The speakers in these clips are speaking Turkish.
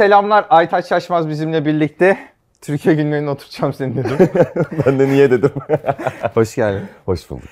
Selamlar Aytaç Şaşmaz bizimle birlikte. Türkiye günlerine oturacağım senin dedim. ben de niye dedim. Hoş geldin. Hoş bulduk.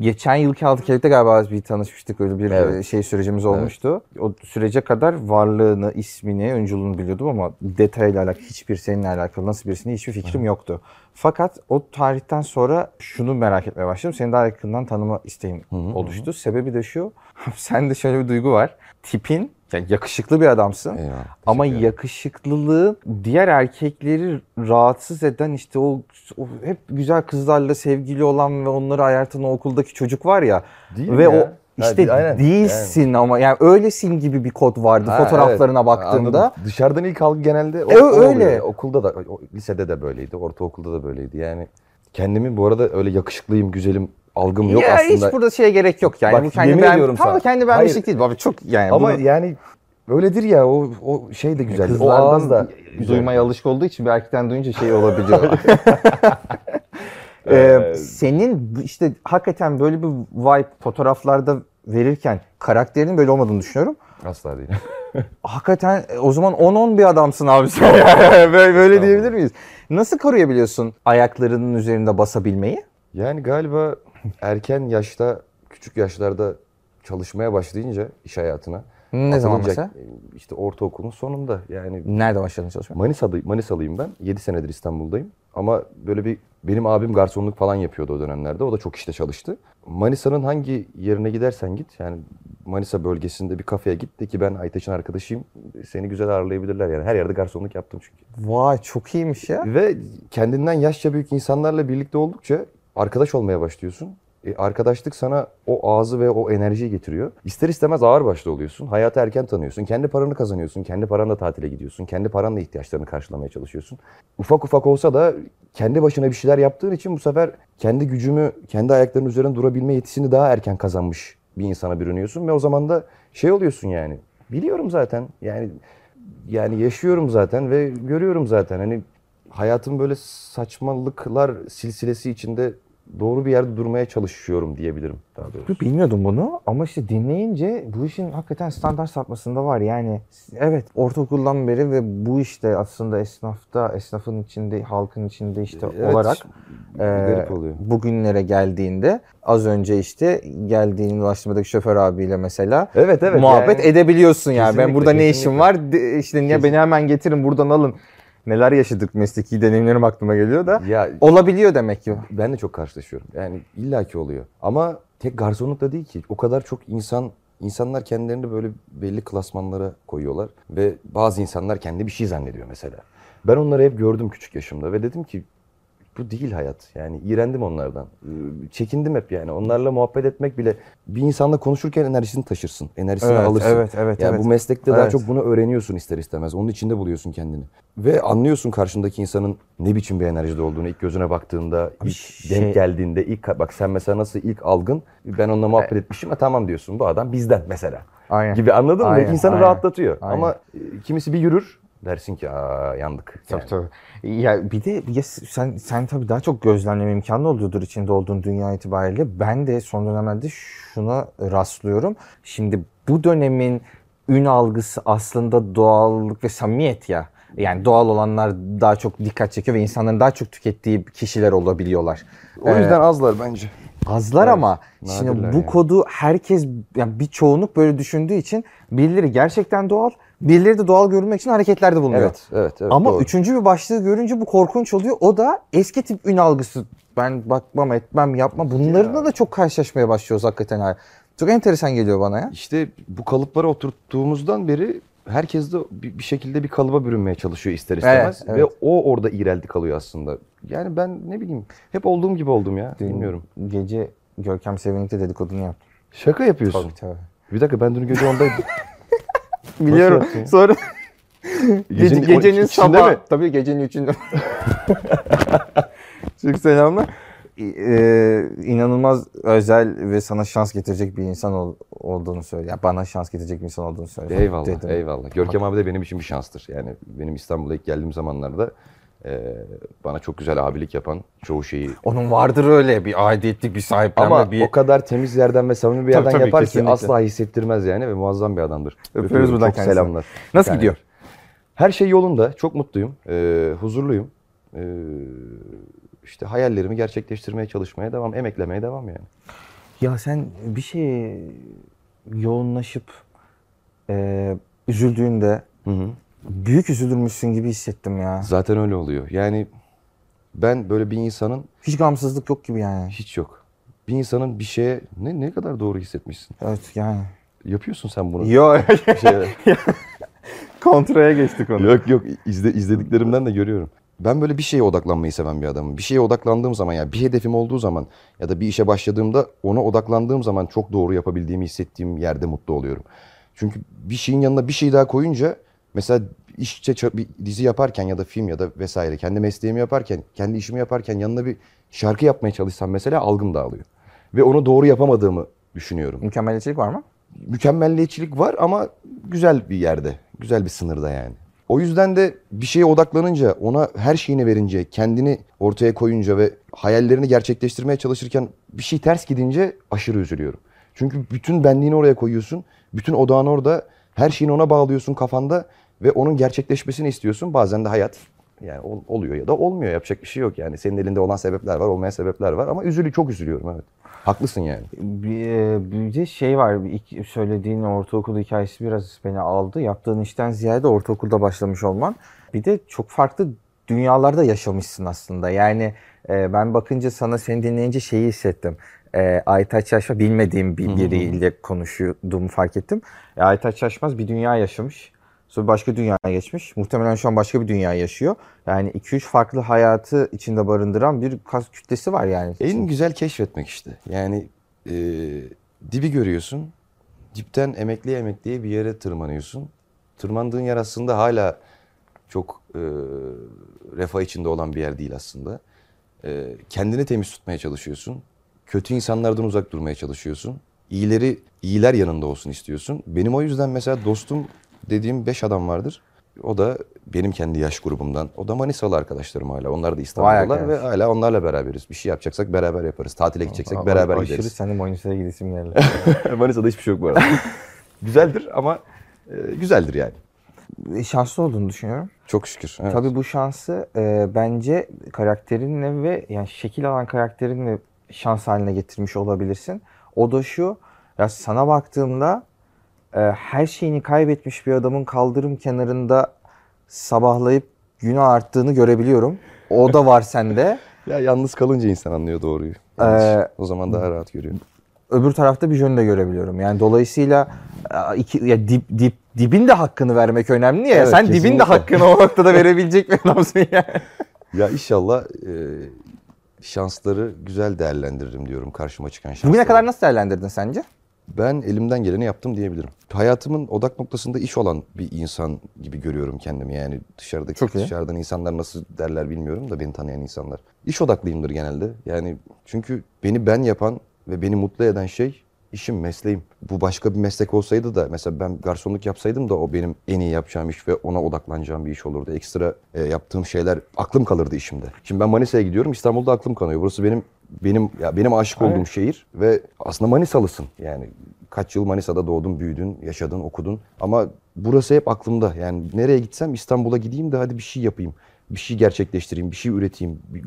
Geçen yılki altı Kelip'te galiba bir tanışmıştık. Öyle bir Evet. e, şey sürecimiz olmuştu. O sürece kadar varlığını, ismini, öncülüğünü biliyordum ama detayla alakalı hiçbir seninle alakalı nasıl birisine hiçbir fikrim yoktu. Fakat o tarihten sonra şunu merak etmeye başladım. Seni daha yakından tanıma isteğim oluştu. Sebebi de şu. Sende şöyle bir duygu var. Tipin yani yakışıklı bir adamsın. Eyvallah. Ama yakışıklılığı diğer erkekleri rahatsız eden işte o, o hep güzel kızlarla sevgili olan ve onları ayartan o okuldaki çocuk var ya. Değilim ve ya. o Ha, işte değil- aynen. değilsin ama yani öylesin gibi bir kod vardı Ha, fotoğraflarına evet. baktığımda. Anladım. Dışarıdan ilk algı genelde o, E, o oluyor. öyle. Okulda da, lisede de böyleydi, ortaokulda da böyleydi. Yani kendimi bu arada öyle yakışıklıyım, güzelim algım yok ya aslında. hiç burada şeye gerek yok yani. Bak, Bu kendi ediyorum Tam da kendi beğenmişlik Hayır. değil. Abi çok yani. Ama bunu yani öyledir ya o o şey de güzel. O ağız da güzel. duymaya alışık olduğu için bir erkekten duyunca şey olabiliyor. Ee, senin işte hakikaten böyle bir vibe fotoğraflarda verirken karakterinin böyle olmadığını düşünüyorum. Asla değil. Hakikaten e, o zaman 10-10 bir adamsın abi sen. böyle böyle Tamam. diyebilir miyiz? Nasıl koruyabiliyorsun ayaklarının üzerinde basabilmeyi? Yani galiba erken yaşta, küçük yaşlarda çalışmaya başlayınca iş hayatına. Ne zaman mesela? İşte ortaokulun sonunda yani Nerede başladın çalışmaya? Manisa'da, Manisalıyım ben. 7 senedir İstanbul'dayım. Ama böyle bir benim abim garsonluk falan yapıyordu o dönemlerde. O da çok işte çalıştı. Manisa'nın hangi yerine gidersen git. Yani Manisa bölgesinde bir kafeye git de ki ben Aytaç'ın arkadaşıyım. Seni güzel ağırlayabilirler yani. Her yerde garsonluk yaptım çünkü. Vay çok iyiymiş ya. Ve kendinden yaşça büyük insanlarla birlikte oldukça arkadaş olmaya başlıyorsun. E, arkadaşlık sana o ağzı ve o enerjiyi getiriyor. İster istemez ağır başlı oluyorsun. Hayatı erken tanıyorsun. Kendi paranı kazanıyorsun. Kendi paranla tatile gidiyorsun. Kendi paranla ihtiyaçlarını karşılamaya çalışıyorsun. Ufak ufak olsa da kendi başına bir şeyler yaptığın için bu sefer kendi gücümü, kendi ayaklarının üzerinde durabilme yetisini daha erken kazanmış bir insana bürünüyorsun. Ve o zaman da şey oluyorsun yani. Biliyorum zaten. Yani yani yaşıyorum zaten ve görüyorum zaten. Hani hayatın böyle saçmalıklar silsilesi içinde doğru bir yerde durmaya çalışıyorum diyebilirim daha doğrusu. Bilmiyordum bunu ama işte dinleyince bu işin hakikaten standart sapmasında var. Yani evet ortaokuldan beri ve bu işte aslında esnafta, esnafın içinde, halkın içinde işte Evet, olarak e, bugünlere geldiğinde az önce işte geldiğin ulaştırmadaki şoför abiyle mesela Evet evet. muhabbet yani- edebiliyorsun yani. ben Kesinlikle, burada ne işim kesinlikle. var? De- işte niye beni hemen getirin buradan alın. Neler yaşadık mesleki deneyimlerim aklıma geliyor da. Ya Olabiliyor demek ki. ben de çok karşılaşıyorum. Yani illaki oluyor. Ama tek garsonluk da değil ki. O kadar çok insan insanlar kendilerini böyle belli klasmanlara koyuyorlar ve bazı insanlar kendi bir şey zannediyor mesela. Ben onları hep gördüm küçük yaşımda ve dedim ki bu değil hayat. Yani iğrendim onlardan. Ee, Çekindim hep yani. Onlarla muhabbet etmek bile bir insanla konuşurken enerjisini taşırsın. Enerjisini Evet, alırsın. evet, evet, Yani evet. bu meslekte daha Evet. çok bunu öğreniyorsun ister istemez. Onun içinde buluyorsun kendini. Ve anlıyorsun karşındaki insanın ne biçim bir enerjide olduğunu ilk gözüne baktığında, ilk şey- denk geldiğinde, ilk bak sen mesela nasıl ilk algın ben onunla muhabbet etmişim ha tamam diyorsun bu adam bizden mesela. Aynen. Gibi anladın mı? Aynen, İnsanı aynen. rahatlatıyor. Aynen. Ama e, kimisi bir yürür dersin ki aa yandık. Tabii Yani. tabii. Ya bir de ya sen sen tabii daha çok gözlemleme imkanı oluyordur içinde olduğun dünya itibariyle. Ben de son dönemlerde şuna rastlıyorum. Şimdi bu dönemin ün algısı aslında doğallık ve samimiyet ya. Yani doğal olanlar daha çok dikkat çekiyor ve insanların daha çok tükettiği kişiler olabiliyorlar. O yüzden azlar bence. Azlar Evet, ama şimdi bu yani. kodu herkes yani bir çoğunluk böyle düşündüğü için birileri gerçekten doğal, birileri de doğal görünmek için hareketlerde bulunuyor. Evet, evet, evet. Ama doğru. üçüncü bir başlığı görünce bu korkunç oluyor. O da eski tip ün algısı. Ben bakmam, etmem, yapmam. Bunlarla da çok karşılaşmaya başlıyoruz hakikaten. ha. Çok enteresan geliyor bana ya. İşte bu kalıplara oturttuğumuzdan beri herkes de bir şekilde bir kalıba bürünmeye çalışıyor ister istemez. Evet, Ve evet. o orada iğreldi kalıyor aslında. Yani ben ne bileyim hep olduğum gibi oldum ya. Bilmiyorum. Gece Görkem Sevinç'te dedikodunu yaptım. Şaka yapıyorsun. Tabii tabii. Bir dakika ben dün gece ondaydım. Biliyorum. Sonra Gece, Gecenin- sabahı. Tabii gecenin üçünde. Çok selamlar. Ee, inanılmaz özel ve sana şans getirecek bir insan ol- olduğunu söyle. Ya bana şans getirecek bir insan olduğunu söyle. eyvallah, Dedim. eyvallah. Görkem abi de benim için bir şanstır. Yani benim İstanbul'a ilk geldiğim zamanlarda e, bana çok güzel abilik yapan çoğu şeyi Onun vardır öyle bir aidiyetlik, bir sahiplenme, ama bir... o kadar temiz yerden ve samimi bir yerden tabii, yapar kesinlikle. ki asla hissettirmez yani ve muazzam bir adamdır. Öpüyoruz buradan kendisine. selamlar. Nasıl Yani gidiyor? Her şey yolunda. Çok mutluyum. Ee, huzurluyum. Ee, işte hayallerimi gerçekleştirmeye çalışmaya devam, emeklemeye devam yani. Ya sen bir şeye yoğunlaşıp e, üzüldüğünde Hı hı. büyük üzülürmüşsün gibi hissettim ya. Zaten öyle oluyor. Yani ben böyle bir insanın Hiç gamsızlık yok gibi yani. hiç yok. Bir insanın bir şeye ne ne kadar doğru hissetmişsin. Evet yani. Yapıyorsun sen bunu. Yok. Kontraya geçtik onu. yok yok izle, izlediklerimden de görüyorum. Ben böyle bir şeye odaklanmayı seven bir adamım. Bir şeye odaklandığım zaman yani bir hedefim olduğu zaman ya da bir işe başladığımda ona odaklandığım zaman çok doğru yapabildiğimi hissettiğim yerde mutlu oluyorum. Çünkü bir şeyin yanına bir şey daha koyunca mesela işte bir dizi yaparken ya da film ya da vesaire kendi mesleğimi yaparken, kendi işimi yaparken yanına bir şarkı yapmaya çalışsam mesela algım dağılıyor. Ve onu doğru yapamadığımı düşünüyorum Mükemmeliyetçilik var mı? mükemmelliyetçilik var ama güzel bir yerde, güzel bir sınırda yani. O yüzden de bir şeye odaklanınca, ona her şeyini verince, kendini ortaya koyunca ve hayallerini gerçekleştirmeye çalışırken bir şey ters gidince aşırı üzülüyorum. Çünkü bütün benliğini oraya koyuyorsun, bütün odağını orada, her şeyini ona bağlıyorsun kafanda ve onun gerçekleşmesini istiyorsun. Bazen de hayat yani ol- oluyor ya da olmuyor. Yapacak bir şey yok yani. Senin elinde olan sebepler var, olmayan sebepler var ama üzülü çok üzülüyorum evet. Haklısın yani. Bir, e, bir de şey var, bir söylediğin ortaokul hikayesi biraz beni aldı. Yaptığın işten ziyade ortaokulda başlamış olman. Bir de çok farklı dünyalarda yaşamışsın aslında. Yani e, ben bakınca sana seni dinleyince şeyi hissettim. E, Aytaç Yaşma bilmediğim bir biriyle konuşuyordum fark ettim. E, Aytaç Yaşmaz bir dünya yaşamış. Sonra başka dünyaya geçmiş. Muhtemelen şu an başka bir dünya yaşıyor. Yani 2-3 farklı hayatı içinde barındıran bir kas kütlesi var yani. En güzel keşfetmek işte. Yani e, dibi görüyorsun. Dipten emekliye emekliye bir yere tırmanıyorsun. Tırmandığın yer aslında hala çok e, refah içinde olan bir yer değil aslında. E, kendini temiz tutmaya çalışıyorsun. Kötü insanlardan uzak durmaya çalışıyorsun. İyileri, iyiler yanında olsun istiyorsun. Benim o yüzden mesela dostum dediğim beş adam vardır. O da benim kendi yaş grubumdan. O da Manisalı arkadaşlarım hala. Onlar da İstanbul'dalar ve hala onlarla beraberiz. Bir şey yapacaksak beraber yaparız. Tatile gideceksek beraber Aşırı gideriz. senin Manisa'ya gidesim geldi. Manisa'da hiçbir şey yok bu arada. Güzeldir ama e, güzeldir yani. Şanslı olduğunu düşünüyorum. Çok şükür. Evet. Tabii bu şansı e, bence karakterinle ve yani şekil alan karakterinle şans haline getirmiş olabilirsin. O da şu, ya sana baktığımda e, her şeyini kaybetmiş bir adamın kaldırım kenarında sabahlayıp günü arttığını görebiliyorum. O da var sende. Ya yalnız kalınca insan anlıyor doğruyu. Ee, o zaman daha rahat görüyor. Öbür tarafta bir yönü de görebiliyorum. Yani dolayısıyla e, iki, ya dip, dip, dibin de hakkını vermek önemli ya. Evet, Sen dibin de kesinlikle. hakkını o noktada verebilecek bir adamsın yani. Ya inşallah e, şansları güzel değerlendiririm diyorum karşıma çıkan şansları. Bugüne kadar nasıl değerlendirdin sence? Ben elimden geleni yaptım diyebilirim. Hayatımın odak noktasında iş olan bir insan gibi görüyorum kendimi. Yani dışarıdaki Çok iyi. dışarıdan insanlar nasıl derler bilmiyorum da beni tanıyan insanlar. İş odaklıyımdır genelde. Yani çünkü beni ben yapan ve beni mutlu eden şey işim, mesleğim. Bu başka bir meslek olsaydı da mesela ben garsonluk yapsaydım da o benim en iyi yapacağım iş ve ona odaklanacağım bir iş olurdu. Ekstra e, yaptığım şeyler aklım kalırdı işimde. Şimdi ben Manisa'ya gidiyorum. İstanbul'da aklım kalıyor. Burası benim benim ya benim aşık olduğum şehir ve aslında Manisalısın. Yani kaç yıl Manisa'da doğdun, büyüdün, yaşadın, okudun. Ama burası hep aklımda. Yani nereye gitsem İstanbul'a gideyim de hadi bir şey yapayım. Bir şey gerçekleştireyim, bir şey üreteyim. bir-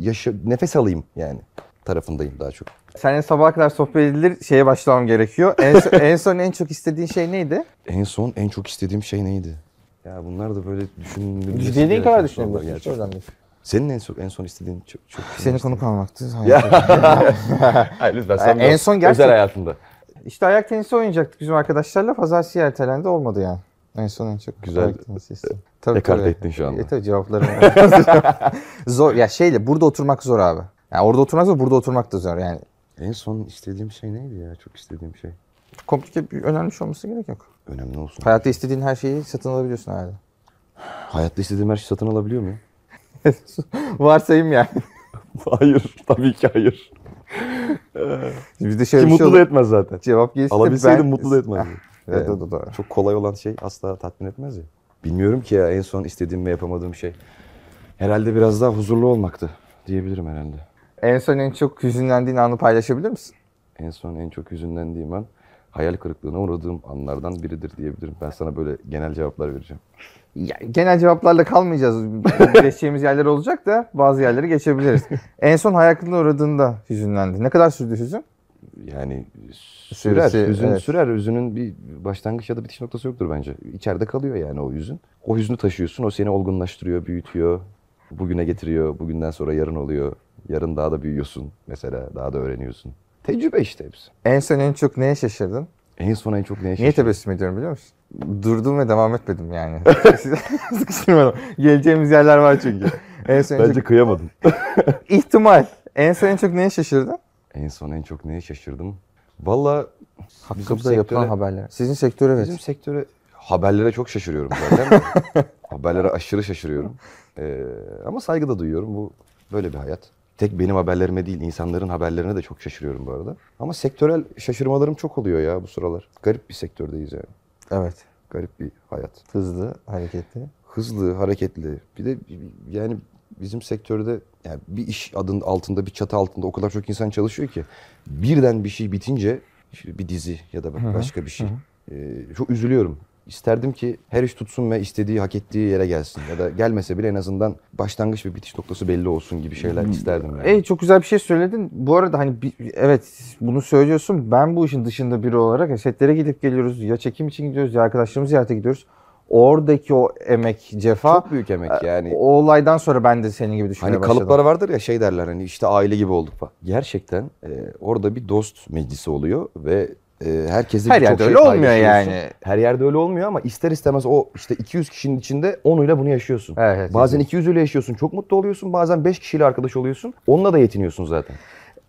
Yaşa, nefes alayım yani tarafındayım daha çok. Seninle sabaha kadar sohbet edilir şeye başlamam gerekiyor. En, son- en son en çok istediğin şey neydi? En son en çok istediğim şey neydi? Ya bunlar da böyle düşünülmesi Dediğin kadar düşünebilirsin. Gerçekten. Senin en çok en son istediğin çok çok Seni konuk almaktı. Hayır lütfen sen En son gerçek- özel hayatında. İşte ayak tenisi oynayacaktık bizim arkadaşlarla. Pazartesi ertelendi olmadı yani. En son en çok Güzel. ayak tenisi istedim. Tabii, Ekarte tabii. ettin şu anda. E, tabii cevaplarım. zor. Ya şeyle burada oturmak zor abi. Yani orada oturmak zor, burada oturmak da zor yani. En son istediğim şey neydi ya? Çok istediğim şey. Komplike bir önemli şey olması gerek yok. Önemli olsun. Hayatta istediğin her şeyi satın alabiliyorsun herhalde. Hayatta istediğim her şeyi satın alabiliyor muyum? Varsayım yani. hayır. Tabii ki hayır. Bir de şöyle Ki bir şey mutlu da olur. etmez zaten. Cevap gelirse Alabilseydim ben- mutlu da etmez. Evet, o da doğru. Çok kolay olan şey asla tatmin etmez ya. Bilmiyorum ki ya en son istediğim ve yapamadığım şey. Herhalde biraz daha huzurlu olmaktı diyebilirim herhalde. En son en çok hüzünlendiğin anı paylaşabilir misin? En son en çok hüzünlendiğim an hayal kırıklığına uğradığım anlardan biridir diyebilirim. Ben sana böyle genel cevaplar vereceğim. Ya, genel cevaplarla kalmayacağız. Geçeceğimiz yerler olacak da bazı yerleri geçebiliriz. en son hayal kırıklığına uğradığında hüzünlendi. Ne kadar sürdü hüzün? Yani sürer. Süresi, hüzün evet. sürer. Hüzünün bir başlangıç ya da bitiş noktası yoktur bence. İçeride kalıyor yani o hüzün. O hüznü taşıyorsun. O seni olgunlaştırıyor, büyütüyor. Bugüne getiriyor. Bugünden sonra yarın oluyor. Yarın daha da büyüyorsun mesela. Daha da öğreniyorsun. Tecrübe işte hepsi. En son en çok neye şaşırdın? En son en çok neye Niye şaşırdın? tebessüm ediyorum biliyor musun? Durdum ve devam etmedim yani. Sıkıştırmadım. Geleceğimiz yerler var çünkü. En son en Bence çok... kıyamadım. ihtimal. En son en çok neye şaşırdın? en son en çok neye şaşırdım? Valla Hakkında yapılan haberler. Sizin sektör evet. Bizim sektöre haberlere çok şaşırıyorum zaten. haberlere aşırı şaşırıyorum. Ee, ama saygı da duyuyorum. Bu böyle bir hayat. Tek benim haberlerime değil, insanların haberlerine de çok şaşırıyorum bu arada. Ama sektörel şaşırmalarım çok oluyor ya bu sıralar. Garip bir sektördeyiz yani. Evet. Garip bir hayat. Hızlı, hareketli. Hızlı, hareketli. Bir de yani bizim sektörde yani bir iş adının altında, bir çatı altında o kadar çok insan çalışıyor ki birden bir şey bitince bir dizi ya da başka bir şey. Ee, çok üzülüyorum. İsterdim ki her iş tutsun ve istediği, hak ettiği yere gelsin. Ya da gelmese bile en azından başlangıç ve bitiş noktası belli olsun gibi şeyler isterdim. Yani. Ey çok güzel bir şey söyledin. Bu arada hani bir- evet bunu söylüyorsun. Ben bu işin dışında biri olarak setlere gidip geliyoruz. Ya çekim için gidiyoruz ya arkadaşlarımızı ziyarete gidiyoruz. Oradaki o emek, cefa. Çok büyük emek yani. O olaydan sonra ben de senin gibi düşünmeye Hani başladım. vardır ya şey derler hani işte aile gibi olduk falan. Gerçekten e, orada bir dost meclisi oluyor ve e, herkesle Her yerde şey öyle olmuyor yani. Her yerde öyle olmuyor ama ister istemez o işte 200 kişinin içinde 10'uyla bunu yaşıyorsun. Evet, bazen evet. 200 ile yaşıyorsun çok mutlu oluyorsun bazen 5 kişiyle arkadaş oluyorsun onunla da yetiniyorsun zaten.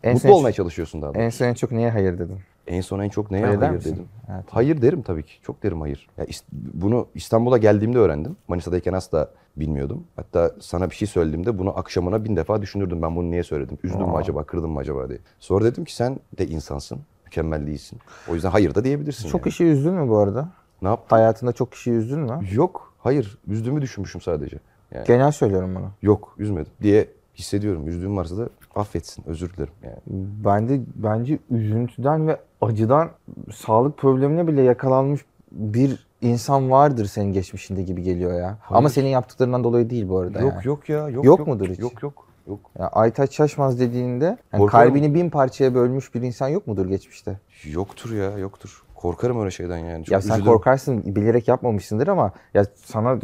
En mutlu olmaya çalışıyorsun daha doğrusu. En son en çok neye hayır dedin? En son en çok neye Hayır hayır, misin? dedim. Evet. Hayır derim tabii ki. Çok derim hayır. Ya ist- bunu İstanbul'a geldiğimde öğrendim. Manisa'dayken asla bilmiyordum. Hatta sana bir şey söylediğimde bunu akşamına bin defa düşünürdüm. Ben bunu niye söyledim? Üzdüm mü Aa. acaba? Kırdım mı acaba diye. Sonra dedim ki sen de insansın. Mükemmel değilsin. O yüzden hayır da diyebilirsin. Çok yani. kişi üzdün mü bu arada? Ne yaptın? Hayatında çok kişi üzdün mü? Yok. Hayır. Üzdüğümü düşünmüşüm sadece. Yani Genel söylüyorum bunu. yok üzmedim diye hissediyorum. Üzdüğüm varsa da affetsin. Özür dilerim. Yani. Ben de bence üzüntüden ve acıdan sağlık problemine bile yakalanmış bir insan vardır senin geçmişinde gibi geliyor ya. Ama senin yaptıklarından dolayı değil bu arada. Yok yani. yok ya. Yok, Yok mudur hiç? Yok yok. Yok. Ya Aytaç Şaşmaz dediğinde yani Korkarım. kalbini bin parçaya bölmüş bir insan yok mudur geçmişte? Yoktur ya yoktur. Korkarım öyle şeyden yani. Çok ya sen üzülürüm. korkarsın bilerek yapmamışsındır ama ya sana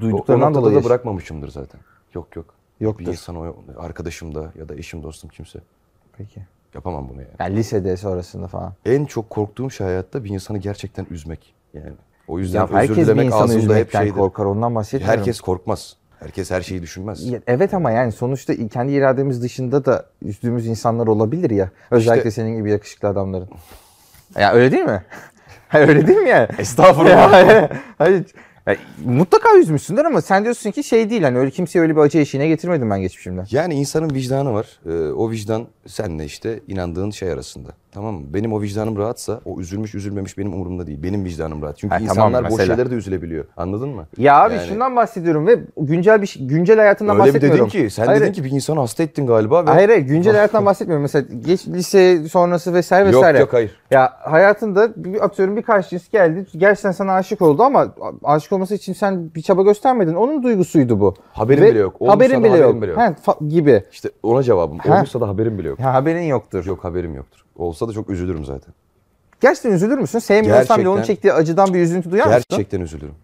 duyduklarından dolayı da bırakmamışımdır zaten. Yok yok. Yoktur. Bir insan o arkadaşım da ya da eşim dostum kimse. Peki. Yapamam bunu yani. Yani lisede sonrasında falan. En çok korktuğum şey hayatta bir insanı gerçekten üzmek. Yani o yüzden Ya özür herkes bir dilemek insanı ağzımda hep üzmekten şeydir. korkar ondan bahsetmiyorum. Herkes korkmaz. Herkes her şeyi düşünmez. Ya, Evet ama yani sonuçta kendi irademiz dışında da üzdüğümüz insanlar olabilir ya. Özellikle İşte- senin gibi yakışıklı adamların. Ya öyle değil mi? Öyle değil mi yani? Estağfurullah. hayır, hayır. Ya, mutlaka üzmüşsündür ama sen diyorsun ki şey değil hani öyle kimseye öyle bir acı eşiğine getirmedim ben geçmişimde. Yani insanın vicdanı var. Ee, o vicdan senle işte inandığın şey arasında. Tamam mı? Benim o vicdanım rahatsa o üzülmüş üzülmemiş benim umurumda değil. Benim vicdanım rahat. Çünkü Ha, tamam, insanlar boş mesela. şeylere de üzülebiliyor. Anladın mı? Ya abi Yani- şundan bahsediyorum ve güncel bir şey- güncel hayatından Öyle bir bahsetmiyorum. dedin ki sen Hayır, dedin ki bir insanı hasta ettin galiba ve Hayır hayır güncel hayattan bahsetmiyorum. Mesela geç lise sonrası vesaire Yok, vesaire. yok, hayır. Ya hayatında bir, atıyorum bir karşı cins geldi. Gerçekten sana aşık oldu ama aşık olması için sen bir çaba göstermedin. Onun duygusuydu bu. Haberin bile yok. Olmuşsa Haberin da bile haberin yok. bile yok. He, fa- gibi. işte ona cevabım. Ha. Olmuşsa da haberim bile yok. Ya haberin yoktur. Yok haberim yoktur. Olsa da çok üzülürüm zaten. Gerçekten üzülür müsün? Sevmiyorsan bile onun Gerçekten- çektiği acıdan bir üzüntü duyar mısın? Gerçekten üzülürüm.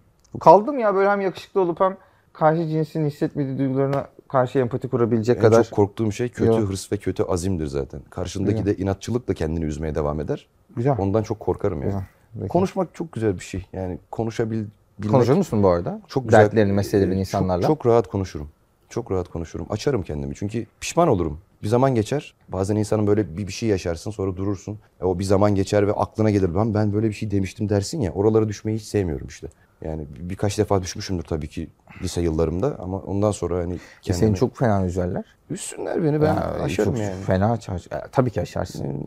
Kaldım ya böyle hem yakışıklı olup hem karşı cinsin hissetmediği duygularına karşı empati kurabilecek En kadar. çok korktuğum şey kötü Yok. hırs ve kötü azimdir zaten. Karşındaki Güzel. de inatçılıkla kendini üzmeye devam eder. Güzel. Ondan çok korkarım ya. Güzel. Peki. Konuşmak çok güzel bir şey. Yani konuşabil bilmek Konuşur musun bu arada? çok güzel. Dertlerini, meselelerini Çok- insanlarla. Çok, rahat konuşurum. Çok rahat konuşurum. Açarım kendimi. Çünkü pişman olurum. Bir zaman geçer. Bazen insanın böyle bir, bir şey yaşarsın sonra durursun. E, o bir zaman geçer ve aklına gelir. Ben ben böyle bir şey demiştim dersin ya. Oralara düşmeyi hiç sevmiyorum işte. Yani bir- birkaç defa düşmüşümdür tabii ki lise yıllarımda ama ondan sonra hani E, kendimi... Seni çok fena üzerler. Üssünler beni ben Ya, aşarım çok yani. Fena açar. Ya, tabii ki aşarsın. Yani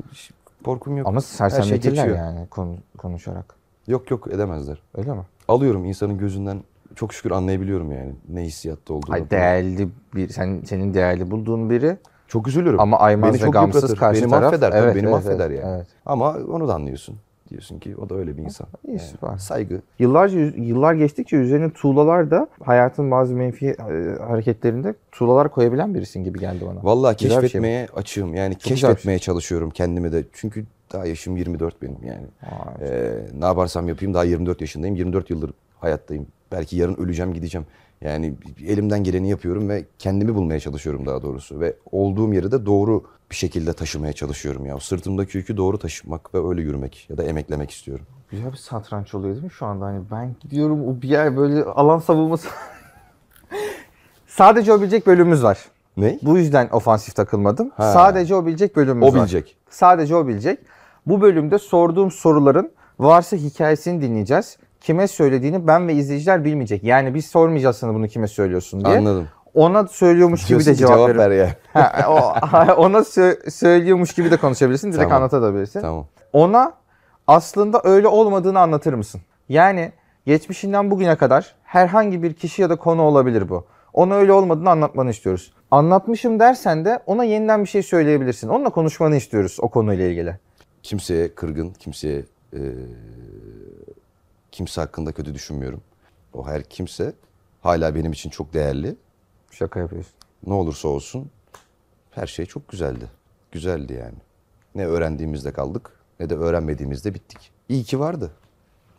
korkum yok. Ama sersemletirler geçiyor. yani konu- konuşarak. Yok yok edemezler. Öyle mi? Alıyorum insanın gözünden çok şükür anlayabiliyorum yani ne hissiyatta olduğunu. Ay değerli bir sen senin değerli bulduğun biri Çok üzülürüm. ama aymaz beni ve çok gamsız yıpratır. karşı beni taraf. mahveder Evet, beni evet, mahveder evet, yani. evet. Ama onu da anlıyorsun. Diyorsun ki o da öyle bir insan. İyi, Yani süper. Saygı. Yıllarca yıllar geçtikçe üzerine tuğlalar da hayatın bazı menfi e, hareketlerinde tuğlalar koyabilen birisin gibi geldi bana. Vallahi Güzel şey bu. keşfetmeye açığım. Yani bir keşfetmeye çalışıyorum kendimi de. Çünkü daha yaşım 24 benim yani. Ee, ne yaparsam yapayım daha 24 yaşındayım. 24 yıldır hayattayım. Belki yarın öleceğim gideceğim. Yani elimden geleni yapıyorum ve kendimi bulmaya çalışıyorum daha doğrusu. Ve olduğum yeri de doğru bir şekilde taşımaya çalışıyorum ya. Sırtımdaki yükü doğru taşımak ve öyle yürümek ya da emeklemek istiyorum. Güzel bir satranç oluyor değil mi şu anda? Hani ben gidiyorum o bir yer böyle alan savunması. Sadece o bilecek bölümümüz var. Ne? Bu yüzden ofansif takılmadım. Ha. Sadece o bilecek bölümümüz O var. bilecek. Sadece o bilecek. Bu bölümde sorduğum soruların varsa hikayesini dinleyeceğiz. Kime söylediğini ben ve izleyiciler bilmeyecek. Yani biz sormayacağız sana bunu kime söylüyorsun diye. Anladım. Ona söylüyormuş gibi Diyorsun de ki cevap, verir. ver ya. Ha, o, ona sö- söylüyormuş gibi de konuşabilirsin. Direkt Tamam. anlatabilirsin. Tamam. Ona aslında öyle olmadığını anlatır mısın? Yani geçmişinden bugüne kadar herhangi bir kişi ya da konu olabilir bu. Ona öyle olmadığını anlatmanı istiyoruz. Anlatmışım dersen de ona yeniden bir şey söyleyebilirsin. Onunla konuşmanı istiyoruz o konuyla ilgili. Kimseye kırgın, kimseye e, kimse hakkında kötü düşünmüyorum. O her kimse hala benim için çok değerli. Şaka yapıyorsun. Ne olursa olsun her şey çok güzeldi. Güzeldi yani. Ne öğrendiğimizde kaldık ne de öğrenmediğimizde bittik. İyi ki vardı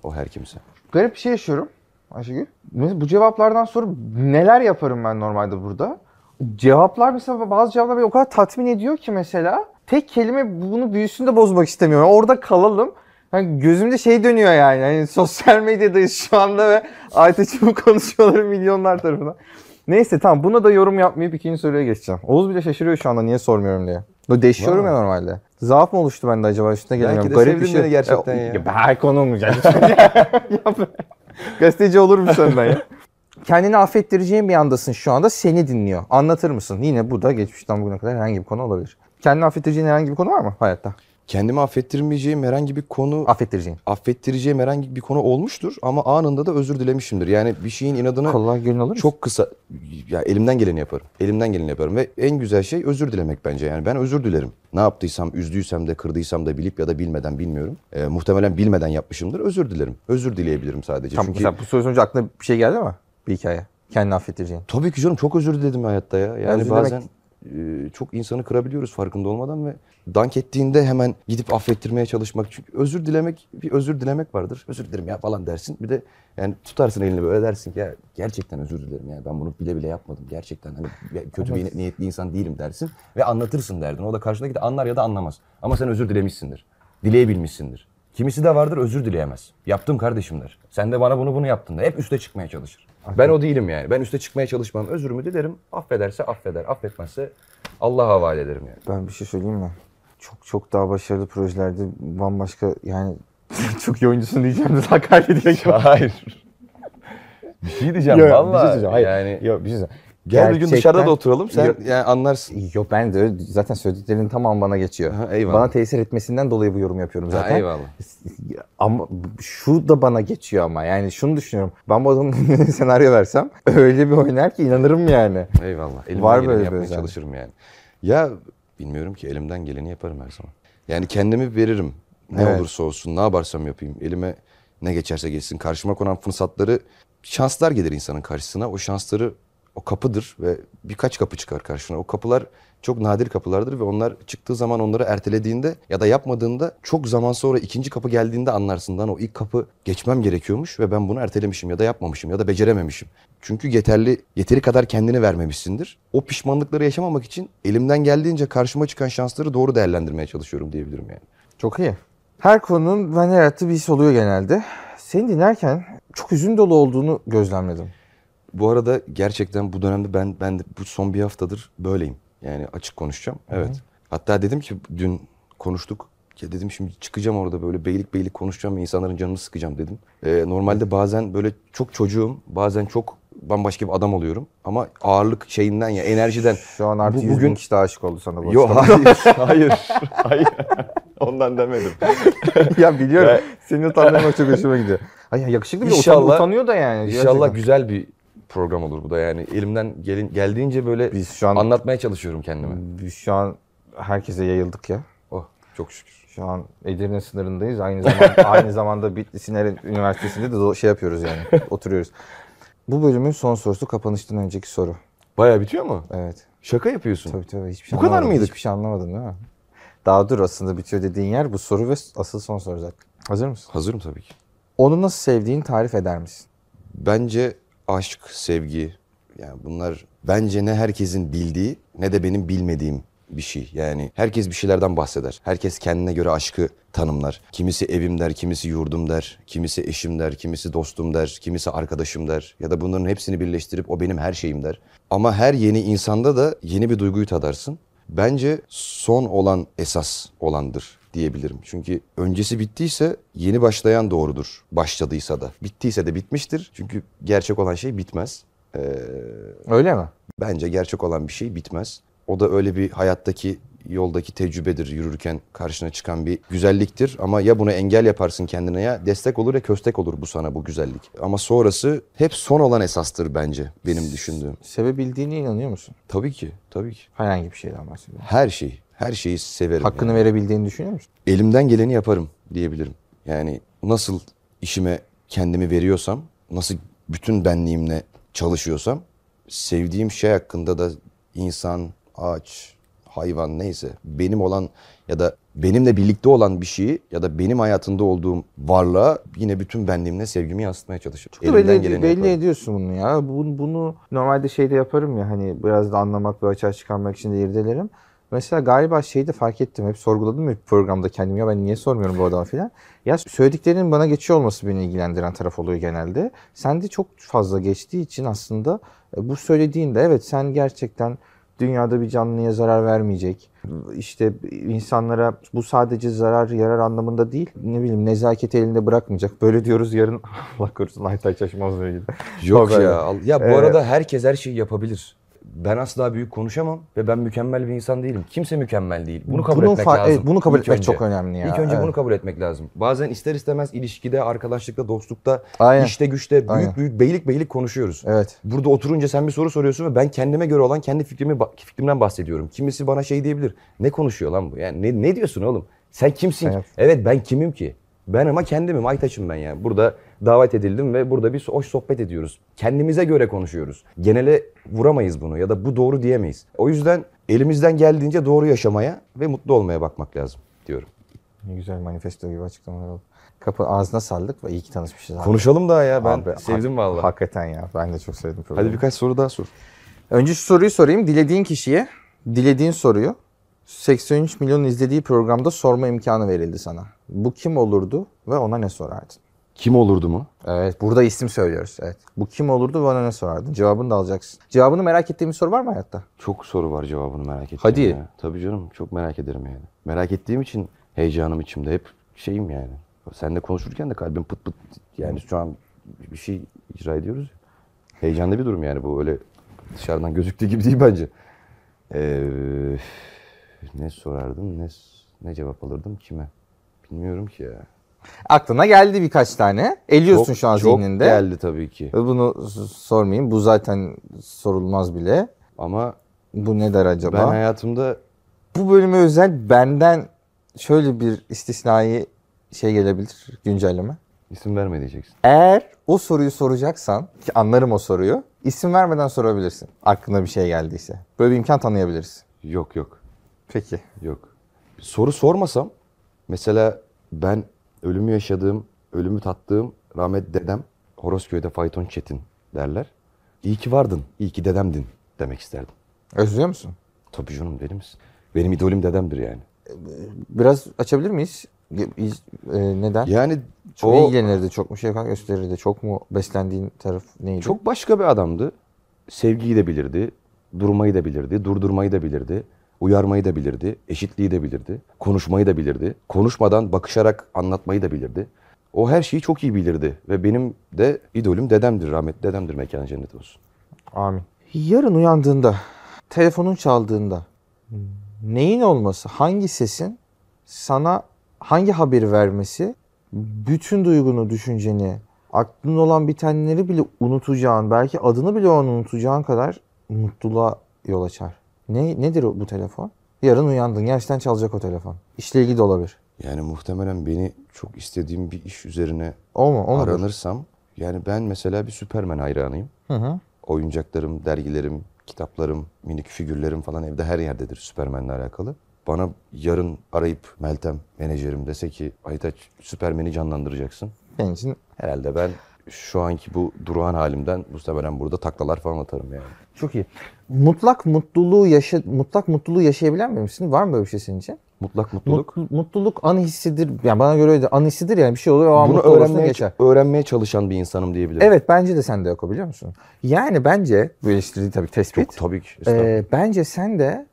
o her kimse. Garip bir şey yaşıyorum Ayşegül. Bu cevaplardan sonra neler yaparım ben normalde burada? Cevaplar mesela bazı cevaplar beni o kadar tatmin ediyor ki mesela. Tek kelime bunu büyüsünü de bozmak istemiyorum. Orada kalalım. Yani gözümde şey dönüyor yani. Hani sosyal medyadayız şu anda ve Aytaç'ın bu konuşmaları milyonlar tarafından. Neyse tamam buna da yorum yapmayıp ikinci soruya geçeceğim. Oğuz bile şaşırıyor şu anda niye sormuyorum diye. Böyle değişiyorum ya normalde. Zaaf mı oluştu bende acaba üstüne gelemiyorum. de Garip bir sevdin şey. beni gerçekten ya. ya. Olmayacak. Yapma. Gazeteci olur mu senden ya? Kendini affettireceğin bir andasın şu anda seni dinliyor. Anlatır mısın? Yine bu da geçmişten bugüne kadar herhangi bir konu olabilir. Kendini affettireceğin herhangi bir konu var mı hayatta? Kendimi affettirmeyeceğim herhangi bir konu Affettireceğin. affettireceğim herhangi bir konu olmuştur ama anında da özür dilemişimdir. Yani bir şeyin inadına Kolay gelin mısın? çok kısa ya elimden geleni yaparım. Elimden geleni yaparım ve en güzel şey özür dilemek bence. Yani ben özür dilerim. Ne yaptıysam, üzdüysem de, kırdıysam da bilip ya da bilmeden bilmiyorum. Ee, muhtemelen bilmeden yapmışımdır. Özür dilerim. Özür dileyebilirim sadece. Tamam, Çünkü mesela bu soru sonucu aklına bir şey geldi mi? Bir hikaye. Kendini affettireceğin. tabii ki canım çok özür diledim hayatta ya. Yani Özür bazen e, çok insanı kırabiliyoruz farkında olmadan ve dank ettiğinde hemen gidip affettirmeye çalışmak. Çünkü özür dilemek bir özür dilemek vardır. Özür dilerim ya falan dersin. Bir de yani tutarsın elini böyle dersin ki ya gerçekten özür dilerim ya ben bunu bile bile yapmadım. Gerçekten hani kötü bir niyetli insan değilim dersin ve anlatırsın derdin. O da karşındaki de anlar ya da anlamaz. Ama sen özür dilemişsindir. Dileyebilmişsindir. Kimisi de vardır özür dileyemez. Yaptım kardeşim der. Sen de bana bunu bunu yaptın der. Hep üste çıkmaya çalışır. Ben o değilim yani. Ben üste çıkmaya çalışmam. Özürümü dilerim. Affederse affeder. Affetmezse Allah'a havale ederim yani. Ben bir şey söyleyeyim mi? Çok çok daha başarılı projelerde bambaşka yani çok iyi oyuncusun diyeceğim de hakaret edecek. Hayır. bir şey diyeceğim Yok, valla. bir şey söyleyeceğim. Hayır. Yani Yok bir şey söyleyeceğim. Gel bir gün dışarıda da oturalım. Sen Yok. yani anlarsın. Yok ben de zaten söylediklerinin tamamı bana geçiyor. Ha, eyvallah. Bana tesir etmesinden dolayı bu yorum yapıyorum zaten. Ha, eyvallah. Ama şu da bana geçiyor ama yani şunu düşünüyorum. Ben bu adamın senaryo versem öyle bir oynar ki inanırım yani. Eyvallah. Elimden Var böyle yapmaya özellik. çalışırım yani. Ya bilmiyorum ki elimden geleni yaparım her zaman. Yani kendimi veririm. Ne Evet. olursa olsun, ne yaparsam yapayım. Elime ne geçerse geçsin. Karşıma konan fırsatları, şanslar gelir insanın karşısına. O şansları, o kapıdır ve birkaç kapı çıkar karşına. O kapılar çok nadir kapılardır ve onlar çıktığı zaman onları ertelediğinde ya da yapmadığında çok zaman sonra ikinci kapı geldiğinde anlarsın. Lan o ilk kapı geçmem gerekiyormuş ve ben bunu ertelemişim ya da yapmamışım ya da becerememişim. Çünkü yeterli yeteri kadar kendini vermemişsindir. O pişmanlıkları yaşamamak için elimden geldiğince karşıma çıkan şansları doğru değerlendirmeye çalışıyorum diyebilirim yani. Çok iyi. Her konunun bende yarattığı bir his oluyor genelde. Seni dinlerken çok hüzün dolu olduğunu gözlemledim. Bu arada gerçekten bu dönemde ben ben de bu son bir haftadır böyleyim. Yani açık konuşacağım. Evet. Hatta dedim ki dün konuştuk. Ya dedim şimdi çıkacağım orada böyle beylik beylik konuşacağım ve insanların canını sıkacağım dedim. Ee, normalde bazen böyle çok çocuğum, bazen çok bambaşka bir adam oluyorum. Ama ağırlık şeyinden ya enerjiden. Şu an artı Bu- 100 bin bugün kişi daha aşık oldu sana. bu Yok hayır, hayır, hayır. Ondan demedim. ya biliyorum. Ya- Seni utandırmak çok hoşuma gidiyor. Ay ya yakışıklı bir de utan- İnşallah- utanıyor da yani. İnşallah gerçekten. güzel bir program olur bu da yani. Elimden gelin, geldiğince böyle Biz şu an anlatmaya çalışıyorum kendime. biz şu an herkese yayıldık ya. Oh çok şükür. Şu an Edirne sınırındayız. Aynı zamanda aynı zamanda Bitlis İnegöl Üniversitesi'nde de şey yapıyoruz yani. Oturuyoruz. Bu bölümün son sorusu kapanıştan önceki soru. Baya bitiyor mu? Evet. Şaka yapıyorsun. Tabii tabii hiçbir şey Bu kadar anlamadım. mıydık? Hiçbir şey anlamadın değil mi? Daha dur aslında bitiyor dediğin yer bu soru ve asıl son soru zaten. Hazır mısın? Hazırım tabii ki. Onu nasıl sevdiğini tarif eder misin? Bence aşk, sevgi yani bunlar bence ne herkesin bildiği ne de benim bilmediğim bir şey. Yani herkes bir şeylerden bahseder. Herkes kendine göre aşkı tanımlar. Kimisi evim der, kimisi yurdum der, kimisi eşim der, kimisi dostum der, kimisi arkadaşım der ya da bunların hepsini birleştirip o benim her şeyim der. Ama her yeni insanda da yeni bir duyguyu tadarsın. Bence son olan esas olandır diyebilirim. Çünkü öncesi bittiyse yeni başlayan doğrudur. Başladıysa da. Bittiyse de bitmiştir. Çünkü gerçek olan şey bitmez. Öyle mi? Bence gerçek olan bir şey bitmez. O da öyle bir hayattaki yoldaki tecrübedir. Yürürken karşına çıkan bir güzelliktir. Ama ya bunu engel yaparsın kendine ya destek olur ya köstek olur bu sana bu güzellik. Ama sonrası hep son olan esastır bence benim düşündüğüm. Sevebildiğine inanıyor musun? Tabii ki, tabii ki. Herhangi bir şeyden bahsediyorum. Her şey, her şeyi severim. Hakkını yani. verebildiğini düşünüyor musun? elimden geleni yaparım diyebilirim. Yani nasıl işime kendimi veriyorsam, nasıl bütün benliğimle çalışıyorsam, sevdiğim şey hakkında da insan, ağaç, hayvan neyse benim olan ya da benimle birlikte olan bir şeyi ya da benim hayatında olduğum varlığa yine bütün benliğimle sevgimi yansıtmaya çalışırım. Çok da belli, geleni belli yaparım. ediyorsun bunu ya. Bunu, bunu normalde şeyde yaparım ya hani biraz da anlamak ve açığa çıkarmak için de irdelerim. Mesela galiba şeyi de fark ettim. Hep sorguladım ya programda kendimi ya ben niye sormuyorum bu adama filan. Ya söylediklerinin bana geçiyor olması beni ilgilendiren taraf oluyor genelde. Sende çok fazla geçtiği için aslında e, bu söylediğinde evet sen gerçekten dünyada bir canlıya zarar vermeyecek. İşte insanlara bu sadece zarar yarar anlamında değil. Ne bileyim nezaketi elinde bırakmayacak. Böyle diyoruz yarın Allah korusun Aytaç ilgili. Yok ya. Ya bu Ee, arada herkes her şeyi yapabilir. Ben asla büyük konuşamam ve ben mükemmel bir insan değilim. Kimse mükemmel değil. Bunu kabul Bunun etmek lazım. evet, bunu kabul İlk etmek önce. çok önemli ya. İlk önce Evet. bunu kabul etmek lazım. Bazen ister istemez ilişkide, arkadaşlıkta, dostlukta, Aynen. işte güçte büyük Aynen. büyük beylik beylik konuşuyoruz. Evet. Burada oturunca sen bir soru soruyorsun ve ben kendime göre olan kendi fikrimi fikrimden bahsediyorum. Kimisi bana şey diyebilir. Ne konuşuyor lan bu? Yani ne, ne diyorsun oğlum? Sen kimsin? Evet. Evet ben kimim ki? Ben ama kendimim, Aytaç'ım ben yani. Burada davet edildim ve burada bir hoş sohbet ediyoruz. Kendimize göre konuşuyoruz. Genele vuramayız bunu ya da bu doğru diyemeyiz. O yüzden elimizden geldiğince doğru yaşamaya ve mutlu olmaya bakmak lazım diyorum. Ne güzel manifesto gibi açıklamalar oldu. Kapı ağzına sağlık ve iyi ki tanışmışız. abi. Konuşalım daha ya ben Abi, sevdim hak- vallahi. Hakikaten ya. Ben de çok sevdim programı. Hadi birkaç soru daha sor. Önce şu soruyu sorayım. Dilediğin kişiye dilediğin soruyu 83 milyon izlediği programda sorma imkanı verildi sana. Bu kim olurdu ve ona ne sorardın? Kim olurdu mu? Evet. Burada isim söylüyoruz. Evet. Bu kim olurdu ona ne sorardın? Cevabını da alacaksın. Cevabını merak ettiğin bir soru var mı hayatta? Çok soru var cevabını merak ettiğim. Hadi. ya. Tabii canım çok merak ederim yani. Merak ettiğim için heyecanım içimde hep şeyim yani. Seninle konuşurken de kalbim pıt pıt yani şu an bir şey icra ediyoruz. ya. Heyecanlı bir durum yani bu öyle dışarıdan gözüktüğü gibi değil bence. Ee, ne sorardım ne ne cevap alırdım kime? Bilmiyorum ki ya. Aklına geldi birkaç tane. Eliyorsun şu an çok zihninde. geldi tabii ki. Bunu sormayayım. Bu zaten sorulmaz bile. Ama Bu ne der acaba? ben hayatımda Bu bölüme özel benden şöyle bir istisnai şey gelebilir. Güncelleme. isim verme diyeceksin. Eğer o soruyu soracaksan ki anlarım o soruyu. isim vermeden sorabilirsin. Aklına bir şey geldiyse. Böyle bir imkan tanıyabiliriz. Yok yok. Peki. Yok. Soru sormasam mesela ben ölümü yaşadığım, ölümü tattığım rahmet dedem Horosköy'de fayton çetin derler. İyi ki vardın, iyi ki dedemdin demek isterdim. Özlüyor musun? Tabii canım deli misin? Benim idolüm dedemdir yani. Biraz açabilir miyiz? İz- e, neden? Yani çok o ilgilenirdi, çok mu şefkat gösterirdi, çok mu beslendiğin taraf neydi? çok başka bir adamdı. Sevgiyi de bilirdi, durmayı da bilirdi, durdurmayı da bilirdi, uyarmayı da bilirdi, eşitliği de bilirdi, konuşmayı da bilirdi, konuşmadan bakışarak anlatmayı da bilirdi. O her şeyi çok iyi bilirdi ve benim de idolüm dedemdir, rahmetli dedemdir mekanı cennet olsun. Amin. Yarın uyandığında, telefonun çaldığında neyin olması, hangi sesin sana hangi haberi vermesi bütün duygunu, düşünceni, aklında olan bitenleri bile unutacağın, belki adını bile o an unutacağın kadar mutluluğa yol açar. Ne, nedir o- bu telefon? Yarın uyandın, gerçekten çalacak o telefon. İşle ilgili de olabilir. Yani muhtemelen beni çok istediğim bir iş üzerine O mu? O mudur? aranırsam yani ben mesela bir Süpermen hayranıyım. Hı hı. Oyuncaklarım, dergilerim, kitaplarım, minik figürlerim falan evde her yerdedir Süpermen'le alakalı. Bana yarın arayıp Meltem menajerim dese ki Aytaç Süpermen'i canlandıracaksın. Benim için Herhalde ben şu anki bu durağan halimden muhtemelen burada taklalar falan atarım yani. çok iyi. Mutlak mutluluğu yaşa mutlak mutluluğu yaşayabilen biri misin? Var mı böyle bir şey senin için? Mutlak mutluluk. Mutluluk, mutluluk an hissidir. Yani bana göre öyle an hissidir yani bir şey oluyor o an Bunu öğrenmeye, geçer. öğrenmeye çalışan bir insanım diyebilirim. Evet bence de sende yok o biliyor musun? Yani bence bu eleştiri tabii tespit. Çok tabii ki. Ee, bence sen de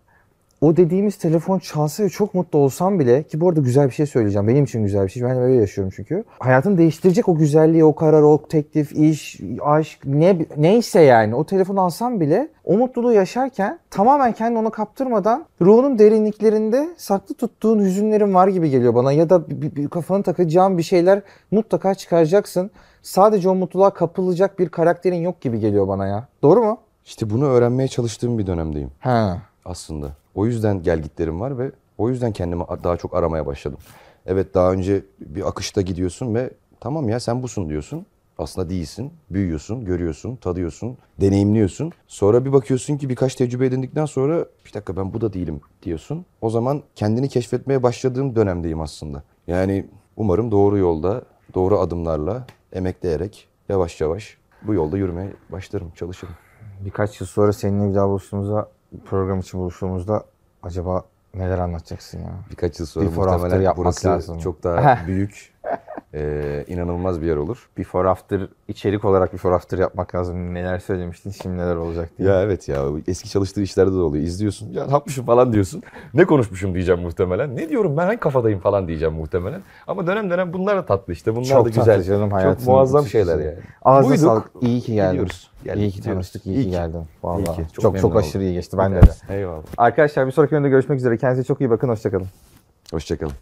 o dediğimiz telefon çalsa ve çok mutlu olsam bile ki bu arada güzel bir şey söyleyeceğim. Benim için güzel bir şey. Ben de böyle yaşıyorum çünkü. Hayatını değiştirecek o güzelliği, o karar, o teklif, iş, aşk ne neyse yani o telefonu alsam bile o mutluluğu yaşarken tamamen kendini ona kaptırmadan ruhunun derinliklerinde saklı tuttuğun hüzünlerin var gibi geliyor bana ya da bir, bir- kafanı takacağın bir şeyler mutlaka çıkaracaksın. Sadece o mutluluğa kapılacak bir karakterin yok gibi geliyor bana ya. Doğru mu? İşte bunu öğrenmeye çalıştığım bir dönemdeyim Ha. aslında. O yüzden gelgitlerim var ve o yüzden kendimi daha çok aramaya başladım. Evet daha önce bir akışta gidiyorsun ve tamam ya sen busun diyorsun. Aslında değilsin. Büyüyorsun, görüyorsun, tadıyorsun, deneyimliyorsun. Sonra bir bakıyorsun ki birkaç tecrübe edindikten sonra bir dakika ben bu da değilim diyorsun. O zaman kendini keşfetmeye başladığım dönemdeyim aslında. Yani umarım doğru yolda, doğru adımlarla, emekleyerek yavaş yavaş bu yolda yürümeye başlarım, çalışırım. Birkaç yıl sonra seninle bir daha buluştuğumuzda, program için buluştuğumuzda acaba neler anlatacaksın ya? Birkaç yıl sonra Before muhtemelen burası lazım. çok daha büyük, eee, inanılmaz bir yer olur. Before after, içerik olarak before after yapmak lazım. Neler söylemiştin, şimdi neler olacak diye. Ya evet ya eski çalıştığı işlerde de oluyor. İzliyorsun. Ya ne yapmışım falan diyorsun. Ne konuşmuşum diyeceğim muhtemelen. Ne diyorum ben hangi kafadayım falan diyeceğim muhtemelen. Ama dönem dönem bunlar da tatlı işte. Bunlar Çok da güzel. canım. Çok muazzam şeyler yani. Ağzına Buyduk. sağlık. İyi ki geldin. Gidiyoruz. Geldik, iyi ki tanıştık, iyi, İyi ki geldin. Vallahi. İyi ki. Çok Çok çok, aşırı iyi geçti. Ben de. Eyvallah. Arkadaşlar bir sonraki bölümde görüşmek üzere. Kendinize çok iyi bakın. Hoşçakalın. Hoşçakalın.